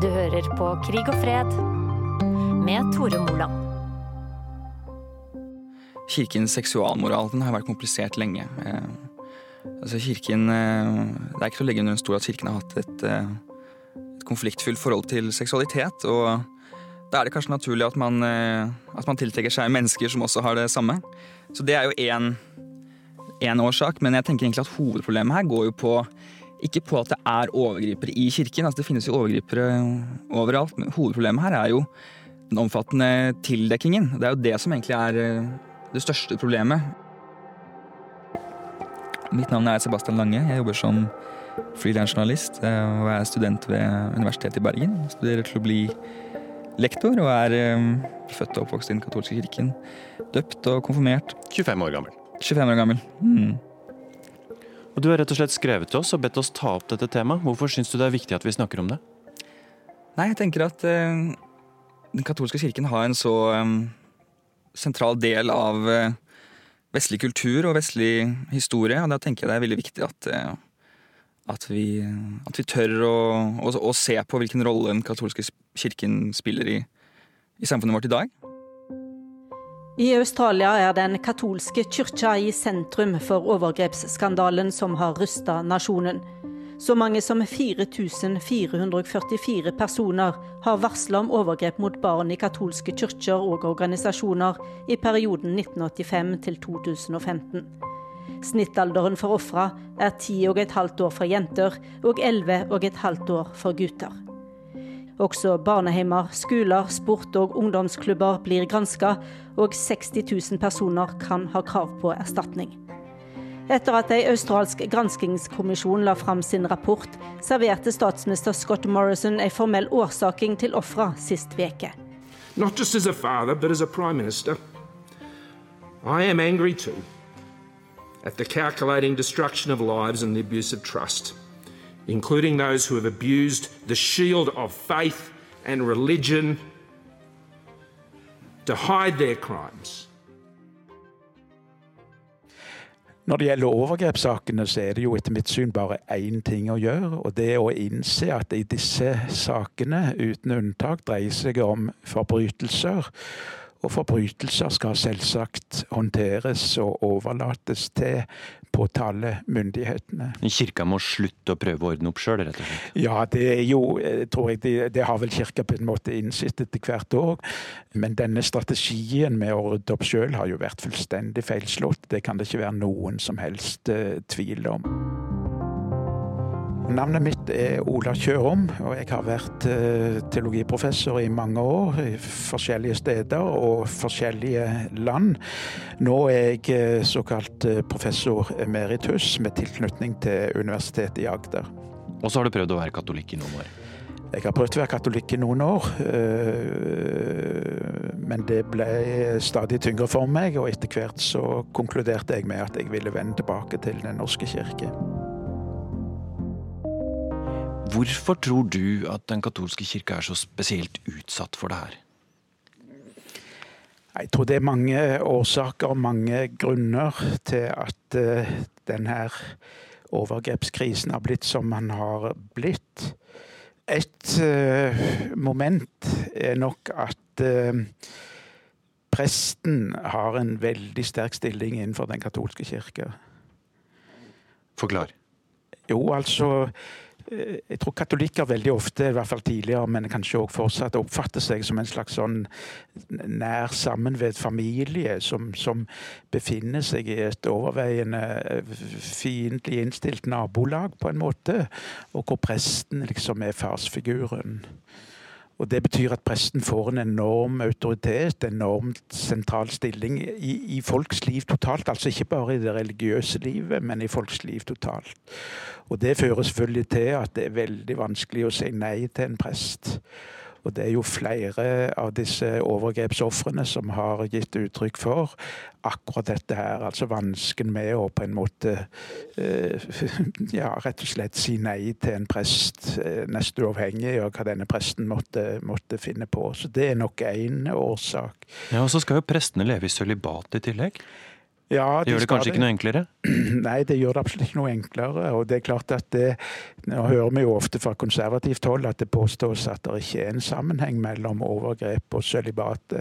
Du hører på Krig og fred med Tore Moland. Kirkens seksualmoral den har vært komplisert lenge. Eh, altså kirken, eh, det er ikke til å legge under en stol at Kirken har hatt et, eh, et konfliktfylt forhold til seksualitet. og Da er det kanskje naturlig at man, at man tiltrekker seg mennesker som også har det samme. Så det er jo én årsak, men jeg tenker egentlig at hovedproblemet her går jo på ikke på at det er overgripere i kirken, altså det finnes jo overgripere overalt. Men hovedproblemet her er jo den omfattende tildekkingen. Det er jo det som egentlig er det største problemet. Mitt navn er Sebastian Lange. Jeg jobber som frilansjournalist eh, og er student ved Universitetet i Bergen. Jeg studerer til å bli lektor og er um, født og oppvokst i den katolske kirken. Døpt og konfirmert. 25 år gammel. 25 år gammel. Mm. Og Du har rett og slett skrevet til oss og bedt oss ta opp dette temaet. Hvorfor syns du det er viktig at vi snakker om det? Nei, jeg tenker at uh, den katolske kirken har en så um, sentral del av uh, vestlig kultur og vestlig historie, og da tenker jeg det er veldig viktig at, uh, at, vi, at vi, tør å, å, å, se på hvilken rolle den katolske kirken spiller i, i samfunnet vårt i dag. I Australia er den katolske kirka i sentrum for overgrepsskandalen som har rysta nasjonen. Så mange som 4444 personer har varsla om overgrep mot barn i katolske kirker og organisasjoner i perioden 1985 til 2015. Snittalderen for ofra er ti og et halvt år for jenter og elleve og et halvt år for gutter. Også barneheimer, skoler, sport og ungdomsklubber blir granska, og 60 000 personer kan ha krav på erstatning. Etter at en australsk granskingskommisjon la fram sin rapport, serverte statsminister Scott Morrison en formell årsaking til ofra sist veke. Not just as a father, but as a prime minister. I am angry too at the calculating destruction of lives and the abuse of trust, including those who have abused the shield of faith and religion to hide their crimes. Når det gjelder overgrepssakene, så er det jo etter mitt syn bare én ting å gjøre. Og det er å innse at i disse sakene, uten unntak, dreier seg om forbrytelser. Og forbrytelser skal selvsagt håndteres og overlates til påtalemyndighetene. Kirka må slutte å prøve å ordne opp sjøl, rett og slett? Ja, det er jo, eh, tror jeg, det, det har vel kirka på en måte innsett etter hvert òg. Men denne strategien med å rydde opp sjøl har jo vært fullstendig feilslått. Det kan det ikke være noen som helst uh, tvil om. Navnet mitt er Ola Kjørom, og jeg har vært uh, teologiprofessor i mange år i forskjellige steder og forskjellige land. Nå er jeg uh, såkalt uh, professor emeritus med tilknytning til Universitetet i Agder. Og så har du prøvd å være katolikk i noen år? Jeg har prøvd å være katolikk i noen år, men det ble stadig tyngre for meg. Og etter hvert så konkluderte jeg med at jeg ville vende tilbake til Den norske kirke. Hvorfor tror du at den katolske kirka er så spesielt utsatt for det her? Jeg tror det er mange årsaker og mange grunner til at uh, denne overgrepskrisen har blitt som den har blitt. Et uh, moment er nok at uh, presten har en veldig sterk stilling innenfor den katolske kirke. Forklar. Jo, altså jeg tror katolikker veldig ofte, i hvert fall tidligere, men kanskje også fortsatt, oppfatter seg som en slags sånn nær sammenvevd familie som, som, befinner seg i et overveiende fiendtlig innstilt nabolag, på en måte, og hvor presten liksom er farsfiguren. Og Det betyr at presten får en enorm autoritet, en enormt sentral stilling i, i, folks liv totalt. Altså ikke bare i det religiøse livet, men i folks liv totalt. Og Det fører selvfølgelig til at det er veldig vanskelig å si nei til en prest. Og det er jo flere av disse overgrepsofrene som har gitt uttrykk for akkurat dette her. Altså vansken med å på en måte eh, ja, rett og slett si nei til en prest, eh, nest uavhengig av hva denne presten måtte, måtte finne på. Så det er nok én årsak. Ja, Og så skal jo prestene leve i sølibat i tillegg? Ja, de gjør det kanskje det. ikke noe enklere? Nei, det gjør det absolutt ikke noe enklere. Og det er klart at det, Nå hører vi jo ofte fra konservativt hold at det påstås at det ikke er en sammenheng mellom overgrep og sølibat.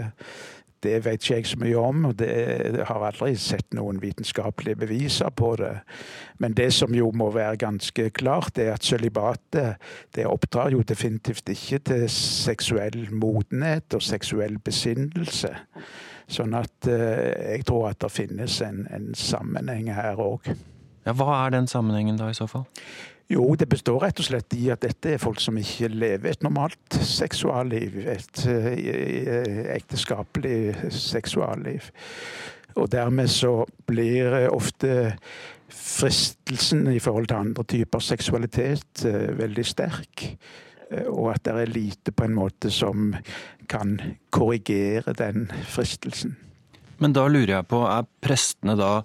Det vet ikke jeg så mye om, og det har aldri sett noen vitenskapelige beviser på det. Men det som jo må være ganske klart, er at sølibatet det oppdrar jo definitivt ikke til seksuell modenhet og seksuell besinnelse. Sånn at eh, jeg tror at det finnes en, en sammenheng her òg. Ja, hva er den sammenhengen da, i så fall? Jo, det består rett og slett i at dette er folk som ikke lever et normalt seksualliv. Et uh, ekteskapelig seksualliv. Og dermed så blir ofte fristelsen i forhold til andre typer seksualitet veldig sterk. Uh, og at det er lite på en måte som kan korrigere den fristelsen. Men da lurer jeg på, er prestene da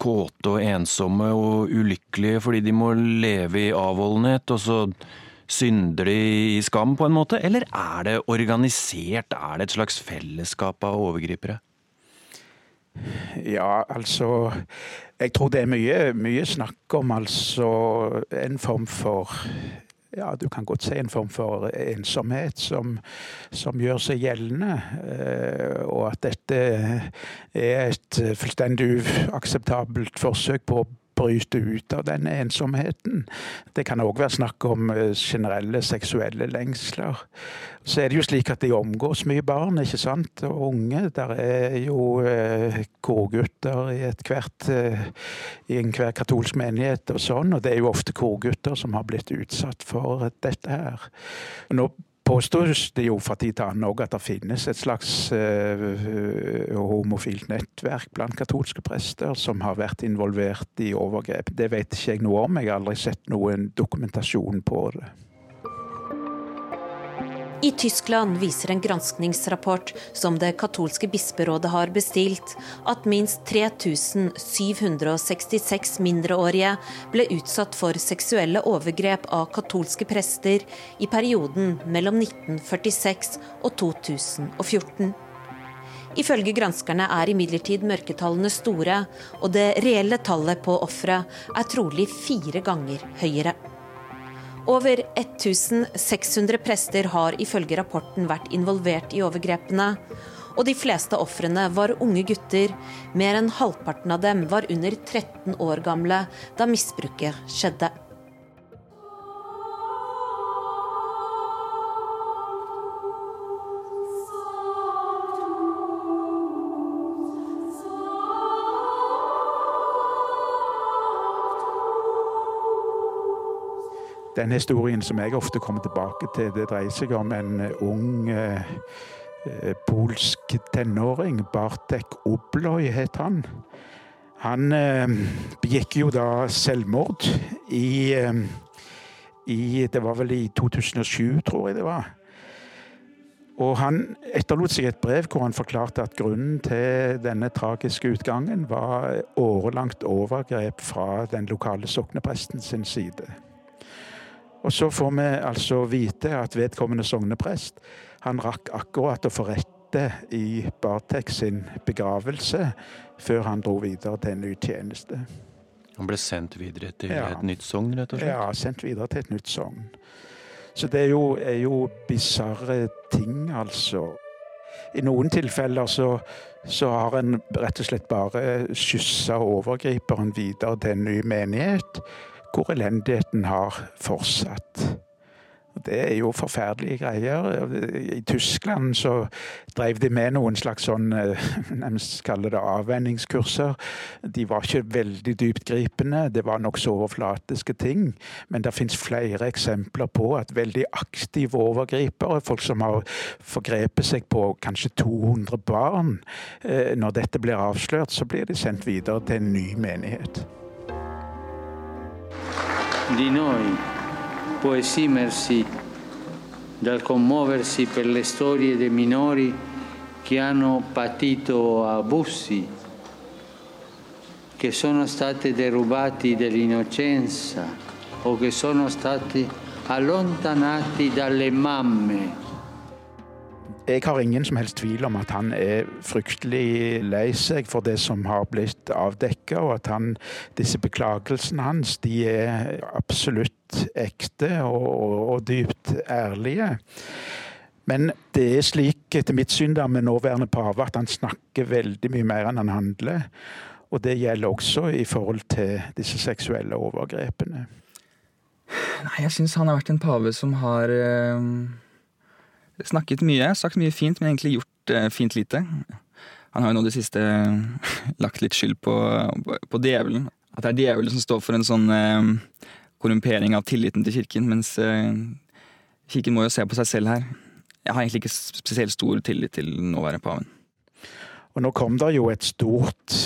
kåte og ensomme og ulykkelige fordi de må leve i avholdenhet, og så synder de i skam, på en måte? Eller er det organisert, er det et slags fellesskap av overgripere? Ja, altså Jeg tror det er mye, mye snakk om altså en form for ja, du kan godt si en form for ensomhet som, som gjør seg gjeldende. Eh, og at dette er et fullstendig uakseptabelt forsøk på å bryte ut av denne ensomheten. Det kan òg være snakk om eh, generelle seksuelle lengsler. Så er det jo slik at de omgås mye barn, ikke sant, og unge. Der er jo eh, korgutter i ethvert eh, i enhver katolsk menighet og sånn, og det er jo ofte korgutter som har blitt utsatt for dette her. Nå påstås det jo fra tid til annen òg at det finnes et slags uh, homofilt nettverk blant katolske prester som har vært involvert i overgrep. Det vet ikke jeg noe om, jeg har aldri sett noen dokumentasjon på det. I Tyskland viser en granskningsrapport som det katolske bisperådet har bestilt, at minst 3766 mindreårige ble utsatt for seksuelle overgrep av katolske prester i perioden mellom 1946 og 2014. Ifølge granskerne er imidlertid mørketallene store, og det reelle tallet på ofre er trolig fire ganger høyere. Over 1600 prester har ifølge rapporten vært involvert i overgrepene. Og de fleste ofrene var unge gutter. Mer enn halvparten av dem var under 13 år gamle da misbruket skjedde. Den historien som jeg ofte kommer tilbake til, det dreier seg om en eh, ung eh, eh, polsk tenåring. Bartek Obloj het han. Han eh, begikk jo da selvmord i, eh, i Det var vel i 2007, tror jeg det var. Og han etterlot seg et brev hvor han forklarte at grunnen til denne tragiske utgangen var årelangt overgrep fra den lokale soknepresten sin side. Og så får vi altså vite at vedkommende sogneprest han rakk akkurat å få rette i Bartek sin begravelse før han dro videre til en ny tjeneste. Han ble sendt videre til ja. et nytt sogn, rett og slett? Ja, sendt videre til et nytt sogn. Så det er jo, er jo bisarre ting, altså. I noen tilfeller så, så har en rett og slett bare skyssa overgriperen videre til en ny menighet hvor elendigheten har fortsatt. Det er jo forferdelige greier. I Tyskland så drev de med noen slags sånn, nemlig nærmest kaller det avvenningskurser. De var ikke veldig dyptgripende, det var nokså overflatiske ting. Men det fins flere eksempler på at veldig aktive overgripere, folk som har forgrepet seg på kanskje 200 barn, eh, når dette blir avslørt, så blir de sendt videre til en ny menighet. Di noi può esimersi dal commuoversi per le storie dei minori che hanno patito abusi, che sono stati derubati dell'innocenza o che sono stati allontanati dalle mamme Jeg har ingen som helst tvil om at han er fryktelig lei seg for det som har blitt avdekka, og at han, disse beklagelsene hans de er absolutt ekte og, og, og dypt ærlige. Men det er slik, etter mitt syn, da, med nåværende pave, at han snakker veldig mye mer enn han handler. Og det gjelder også i forhold til disse seksuelle overgrepene. Nei, jeg syns han har vært en pave som har øh snakket mye, sagt mye fint, men egentlig gjort uh, fint lite. Han har jo nå det siste lagt litt skyld på, på, på, djevelen. At det er djevelen som står for en sånn uh, korrumpering av tilliten til kirken, mens uh, kirken må jo se på seg selv her. Jeg har egentlig ikke spesielt stor tillit til nåværende paven. Og nå kom det jo et stort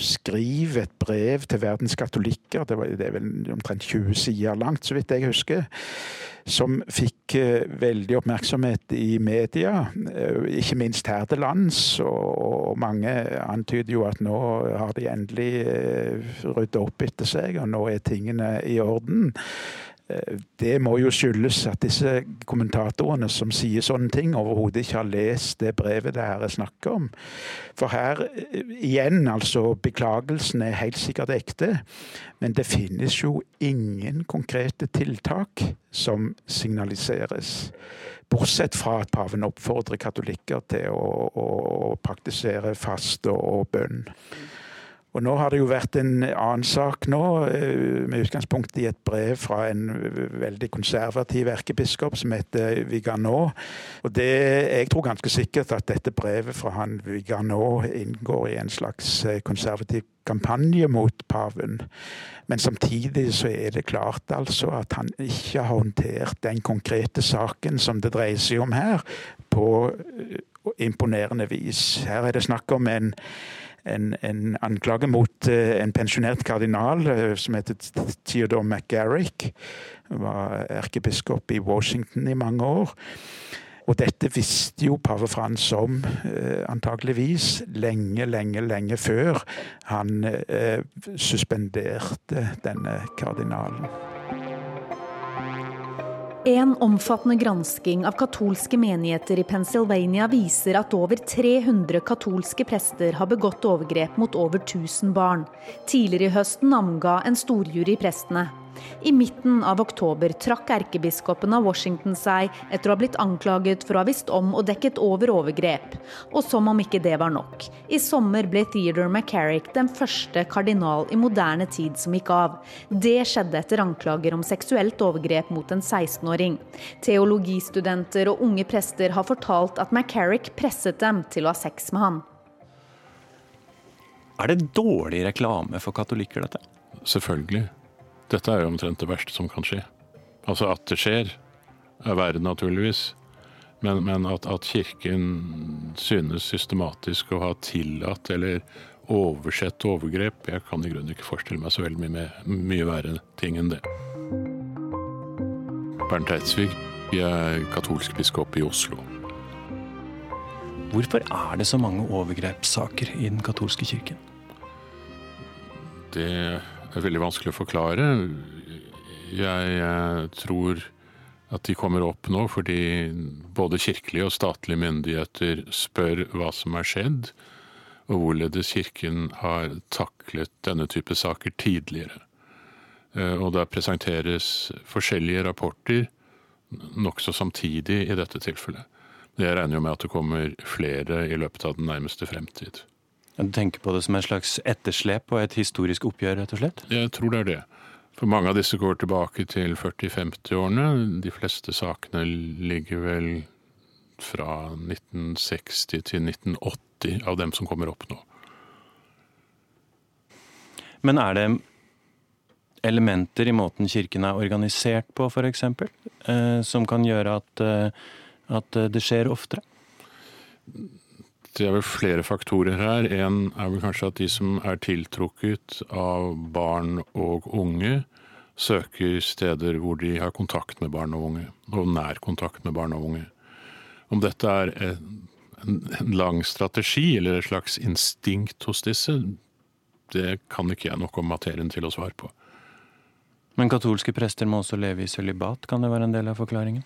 skriv, et brev til verdens katolikker, det, var, det er vel omtrent 20 sider langt, så vidt jeg husker som fikk eh, veldig oppmerksomhet i media, eh, ikke minst her til lands. Og mange antyder jo at nå har de endelig eh, rydda opp etter seg, og nå er tingene i orden. Det må jo skyldes at disse kommentatorene som sier sånne ting, overhodet ikke har lest det brevet det her er snakk om. For her, igjen, altså, beklagelsen er helt sikkert ekte. Men det finnes jo ingen konkrete tiltak som signaliseres. Bortsett fra at paven oppfordrer katolikker til å, å, å praktisere faste og bønn. Og nå har det jo vært en annen sak nå, eh, med utgangspunkt i et brev fra en veldig konservativ erkebiskop som heter Viganot. Og det, jeg tror ganske sikkert at dette brevet fra han Viganot inngår i en slags eh, konservativ kampanje mot paven. Men samtidig så er det klart altså at han ikke har håndtert den konkrete saken som det dreier seg om her, på eh, imponerende vis. Her er det snakk om en en, en anklage mot uh, en pensjonert kardinal uh, som heter Theodore McGarrick. Var erkebiskop i Washington i mange år. Og dette visste jo pave Frans om, antageligvis, lenge, lenge, lenge før han suspenderte denne kardinalen. En omfattende gransking av katolske menigheter i Pennsylvania viser at over 300 katolske prester har begått overgrep mot over 1000 barn. Tidligere i høsten namga en storjury prestene. I midten av oktober trakk erkebiskopen av Washington seg etter å ha blitt anklaget for å ha visst om og dekket over overgrep. Og som om ikke det var nok. I sommer ble Theodore McCarrick den første kardinal i moderne tid som gikk av. Det skjedde etter anklager om seksuelt overgrep mot en 16-åring. Teologistudenter og unge prester har fortalt at McCarrick presset dem til å ha sex med han. Er det dårlig reklame for katolikker, dette? Selvfølgelig. Dette er jo omtrent det verste som kan skje. Altså at det skjer, er verre naturligvis. Men, men at, at, Kirken synes systematisk å ha tillatt eller oversett overgrep, jeg kan i grunnen ikke forestille meg så veldig mye, mye verre ting enn det. Bernt Eidsvig, jeg er katolsk biskop i Oslo. Hvorfor er det så mange overgrepssaker i den katolske kirken? Det det er veldig vanskelig å forklare. Jeg tror at de kommer opp nå fordi både kirkelige og statlige myndigheter spør hva som er skjedd, og hvorledes Kirken har taklet denne type saker tidligere. Eh, og der presenteres forskjellige rapporter nokså samtidig i dette tilfellet. Jeg regner jo med at det kommer flere i løpet av den nærmeste fremtid. Du tenker på det som et slags etterslep og et historisk oppgjør, rett og slett? Jeg tror det er det. For mange av disse går tilbake til 40-50-årene. De fleste sakene ligger vel fra 1960 til 1980 av dem som kommer opp nå. Men er det elementer i måten kirken er organisert på, f.eks., eh, som kan gjøre at, eh, at det skjer oftere? Det er vel flere faktorer her. En er vel kanskje at de som er tiltrukket av barn og unge, søker steder hvor de har kontakt med barn og unge, og nær kontakt med barn og unge. Om dette er en, lang strategi eller et slags instinkt hos disse, det kan ikke jeg nok om materien til å svare på. Men katolske prester må også leve i sølibat, kan det være en del av forklaringen?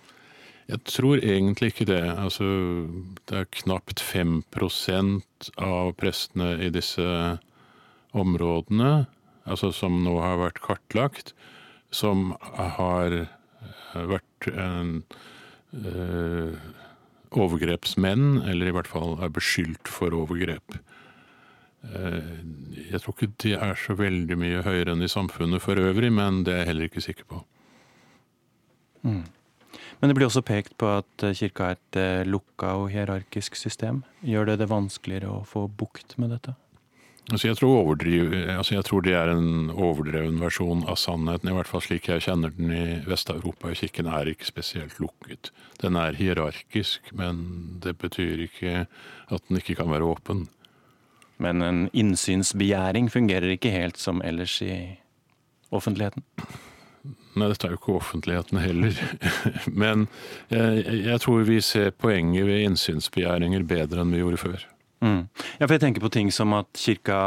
Jeg tror egentlig ikke det. Altså, det er knapt 5% av prestene i disse områdene, altså som nå har vært kartlagt, som har vært en, øh, overgrepsmenn, eller i hvert fall er beskyldt for overgrep. Eh, jeg tror ikke det er så veldig mye høyere enn i samfunnet for øvrig, men det er jeg heller ikke sikker på. Mm. Men det blir også pekt på at eh, kirka er et eh, lukka og hierarkisk system. Gjør det det vanskeligere å få bukt med dette? Altså jeg, tror altså jeg, tror det er en overdreven versjon av sannheten, i hvert fall slik jeg kjenner den i Vest-Europa. Kirken er ikke spesielt lukket. Den er hierarkisk, men det betyr ikke at den ikke kan være åpen. Men en innsynsbegjæring fungerer ikke helt som ellers i offentligheten? Nei, dette er jo ikke offentligheten heller. Men jeg, jeg, tror vi ser poenget ved innsynsbegjæringer bedre enn vi gjorde før. Mm. Ja, for jeg tenker på ting som at kirka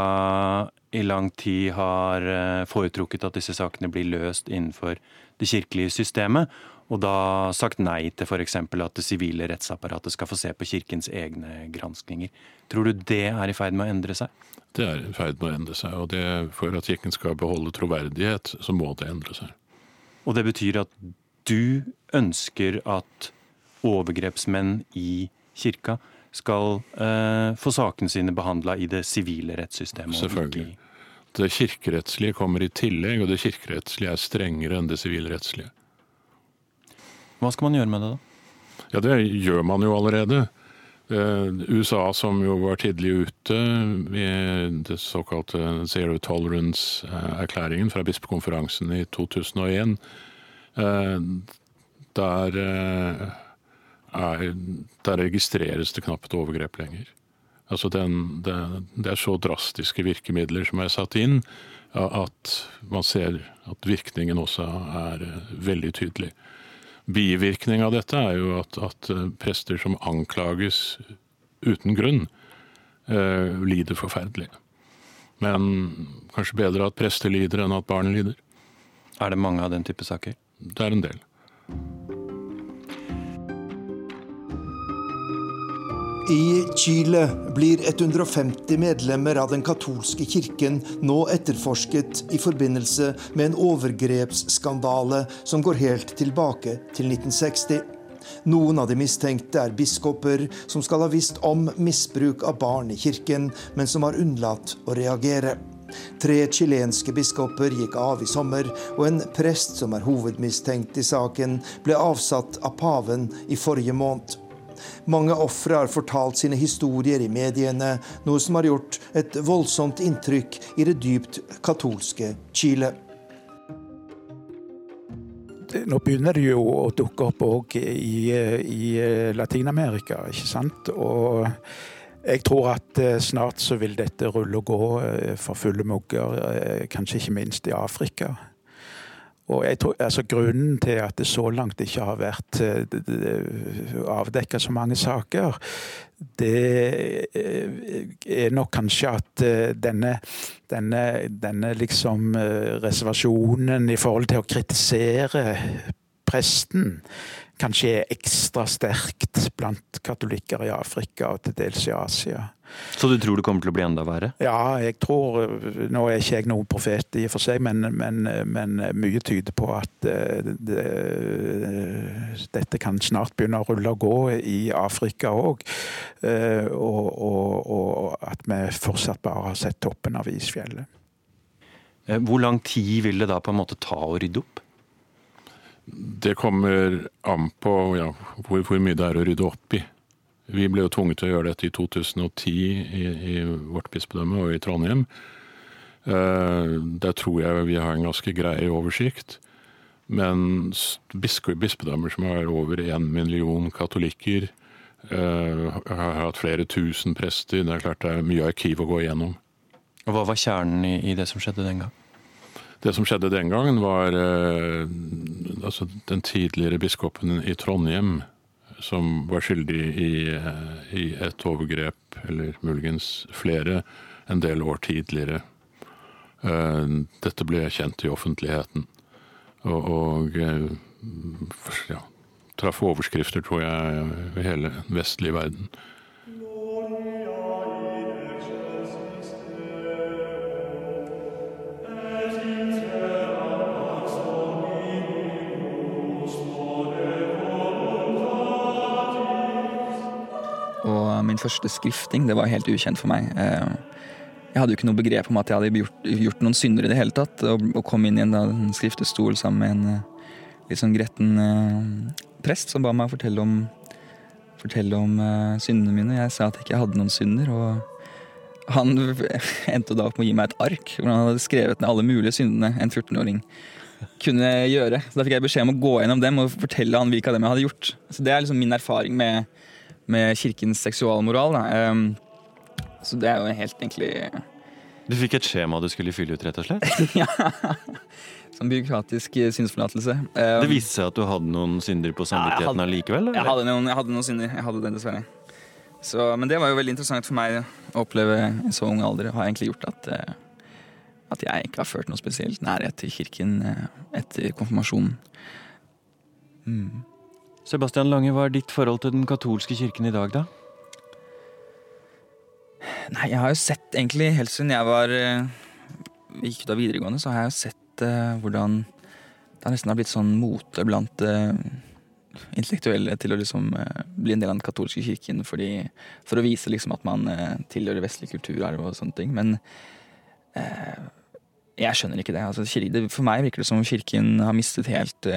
i lang tid har eh, foretrukket at disse sakene blir løst innenfor det kirkelige systemet, og da sagt nei til f.eks. at det sivile rettsapparatet skal få se på kirkens egne granskninger. Tror du det er i ferd med å endre seg? Det er i ferd med å endre seg, og det, for at kirken skal beholde troverdighet, så må det endre seg. Og det betyr at du ønsker at overgrepsmenn i kirka skal eh, få sakene sine behandla i det sivile rettssystemet. Selvfølgelig. det kirkerettslige kommer i tillegg, og det kirkerettslige er strengere enn det sivilrettslige. Hva skal man gjøre med det, da? Ja, Det gjør man jo allerede. Eh, USA, som jo var tidlig ute med det såkalte Zero Tolerance-erklæringen fra bispekonferansen i 2001, eh, der, eh, er, der registreres det knapt overgrep lenger. Altså den, det, det, er så drastiske virkemidler som er satt inn, at man ser at virkningen også er veldig tydelig. Bivirkning av dette er jo at, at prester som anklages uten grunn, eh, lider forferdelig. Men kanskje bedre at prester lider enn at barn lider. Er det mange av den type saker? Det er en del. I Chile blir 150 medlemmer av den katolske kirken nå etterforsket i forbindelse med en overgrepsskandale som går helt tilbake til 1960. Noen av de mistenkte er biskoper som skal ha visst om misbruk av barn i kirken, men som har unnlatt å reagere. Tre chilenske biskoper gikk av i sommer, og en prest som er hovedmistenkt i saken, ble avsatt av paven i forrige måned. Mange ofre har fortalt sine historier i mediene, noe som har gjort et voldsomt inntrykk i det dypt katolske Chile. Nå begynner det jo å dukke opp òg i, i Latin-Amerika, ikke sant. Og jeg tror at eh, snart så vil dette rulle og gå eh, for fulle mugger, eh, kanskje ikke minst i Afrika. Og jeg tror, altså Grunnen til at det så langt ikke har vært avdekket avdekka så mange saker, det eh, er nok kanskje at eh, denne, denne, denne liksom reservasjonen i forhold til å kritisere presten kanskje er ekstra sterkt blant katolikker i Afrika og til dels i Asia. Så du tror det kommer til å bli enda verre? Ja, jeg tror Nå er ikke jeg noen profet i og for seg, men, men, men mye tyder på at eh, det, dette kan snart begynne å rulle og gå i Afrika òg. Eh, og, og, og at vi fortsatt bare har sett toppen av isfjellet. Eh, hvor lang tid vil det da på en måte ta å rydde opp? Det kommer an på ja, hvor, hvor, mye det er å rydde opp i. Vi ble jo tvunget til å gjøre dette i 2010 i, i vårt bispedømme og i Trondheim. Uh, der tror jeg vi har en ganske grei oversikt. Men bispedømmer som har over én million katolikker, uh, har hatt flere tusen prester. Det er klart det er mye arkiv å gå igjennom. Og Hva var kjernen i, i det som skjedde den gang? Det som skjedde den gangen, var uh, altså den tidligere biskopen i Trondheim som var skyldig i, uh, i, et overgrep, eller muligens flere, en del år tidligere. Uh, dette ble kjent i offentligheten. Og, og ja, traff overskrifter, tror jeg, i hele den vestlige verden. Min første skrifting. Det var helt ukjent for meg. Eh, jeg hadde jo ikke noe begrep om at jeg hadde gjort, gjort noen synder i det hele tatt. Og, kom inn i en, en skriftestol sammen med en eh, litt sånn gretten eh, prest som ba meg fortelle om, fortelle om syndene mine. Jeg sa at jeg ikke hadde noen synder. og han endte da opp med å gi meg et ark hvor han hadde skrevet ned alle mulige syndene en 14-åring kunne gjøre. Så Da fikk jeg beskjed om å gå gjennom dem og fortelle han hvilke av dem jeg hadde gjort. Så Det er liksom min erfaring med med kirkens seksualmoral. Um, så det er jo helt egentlig Du fikk et skjema du skulle fylle ut, rett og slett? ja. Som byråkratisk synsforlatelse. Um, det viste seg at du hadde noen synder på samvittigheten ja, allikevel? Jeg hadde, noen, jeg hadde noen synder. Jeg hadde det, dessverre. Så, men det var jo veldig interessant for meg å oppleve i så ung alder. Har egentlig gjort at, uh, at jeg ikke har ført noe spesielt nærhet til kirken uh, etter konfirmasjonen. Mm. Sebastian Lange, hva er ditt forhold til den katolske kirken i dag, da? Nei, jeg har jo sett egentlig helt siden jeg var uh, gikk ut av videregående, så har jeg jo sett uh, hvordan det nesten har blitt sånn mote blant uh, intellektuelle til å liksom bli en del av den katolske kirken fordi, for å vise liksom at man tilhører vestlig kulturarv og sånne ting. Men Jeg skjønner ikke det. Altså, for meg virker det som om kirken har mistet helt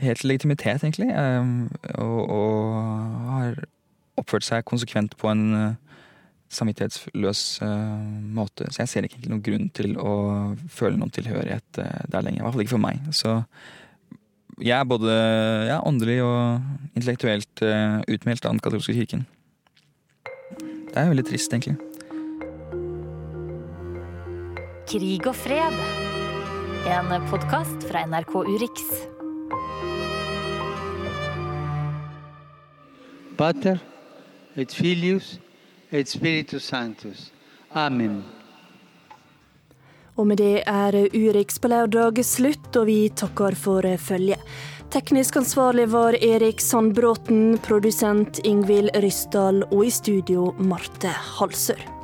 helt legitimitet, egentlig. Og, og har oppført seg konsekvent på en samvittighetsløs måte. Så jeg ser ikke noen grunn til å føle noen tilhørighet der lenger. I hvert fall ikke for meg. Så jeg er både ja, åndelig og intellektuelt utmeldt av den katolske kirken. Det er veldig trist, egentlig. Krig og fred. En podkast fra NRK Urix. Pater et filius et spiritus sanctus. Amen. Og med det er Urix på lørdag slutt, og vi takker for følget. Teknisk ansvarlig var Erik Sandbråten, produsent Ingvild Ryssdal og i studio Marte Halsør.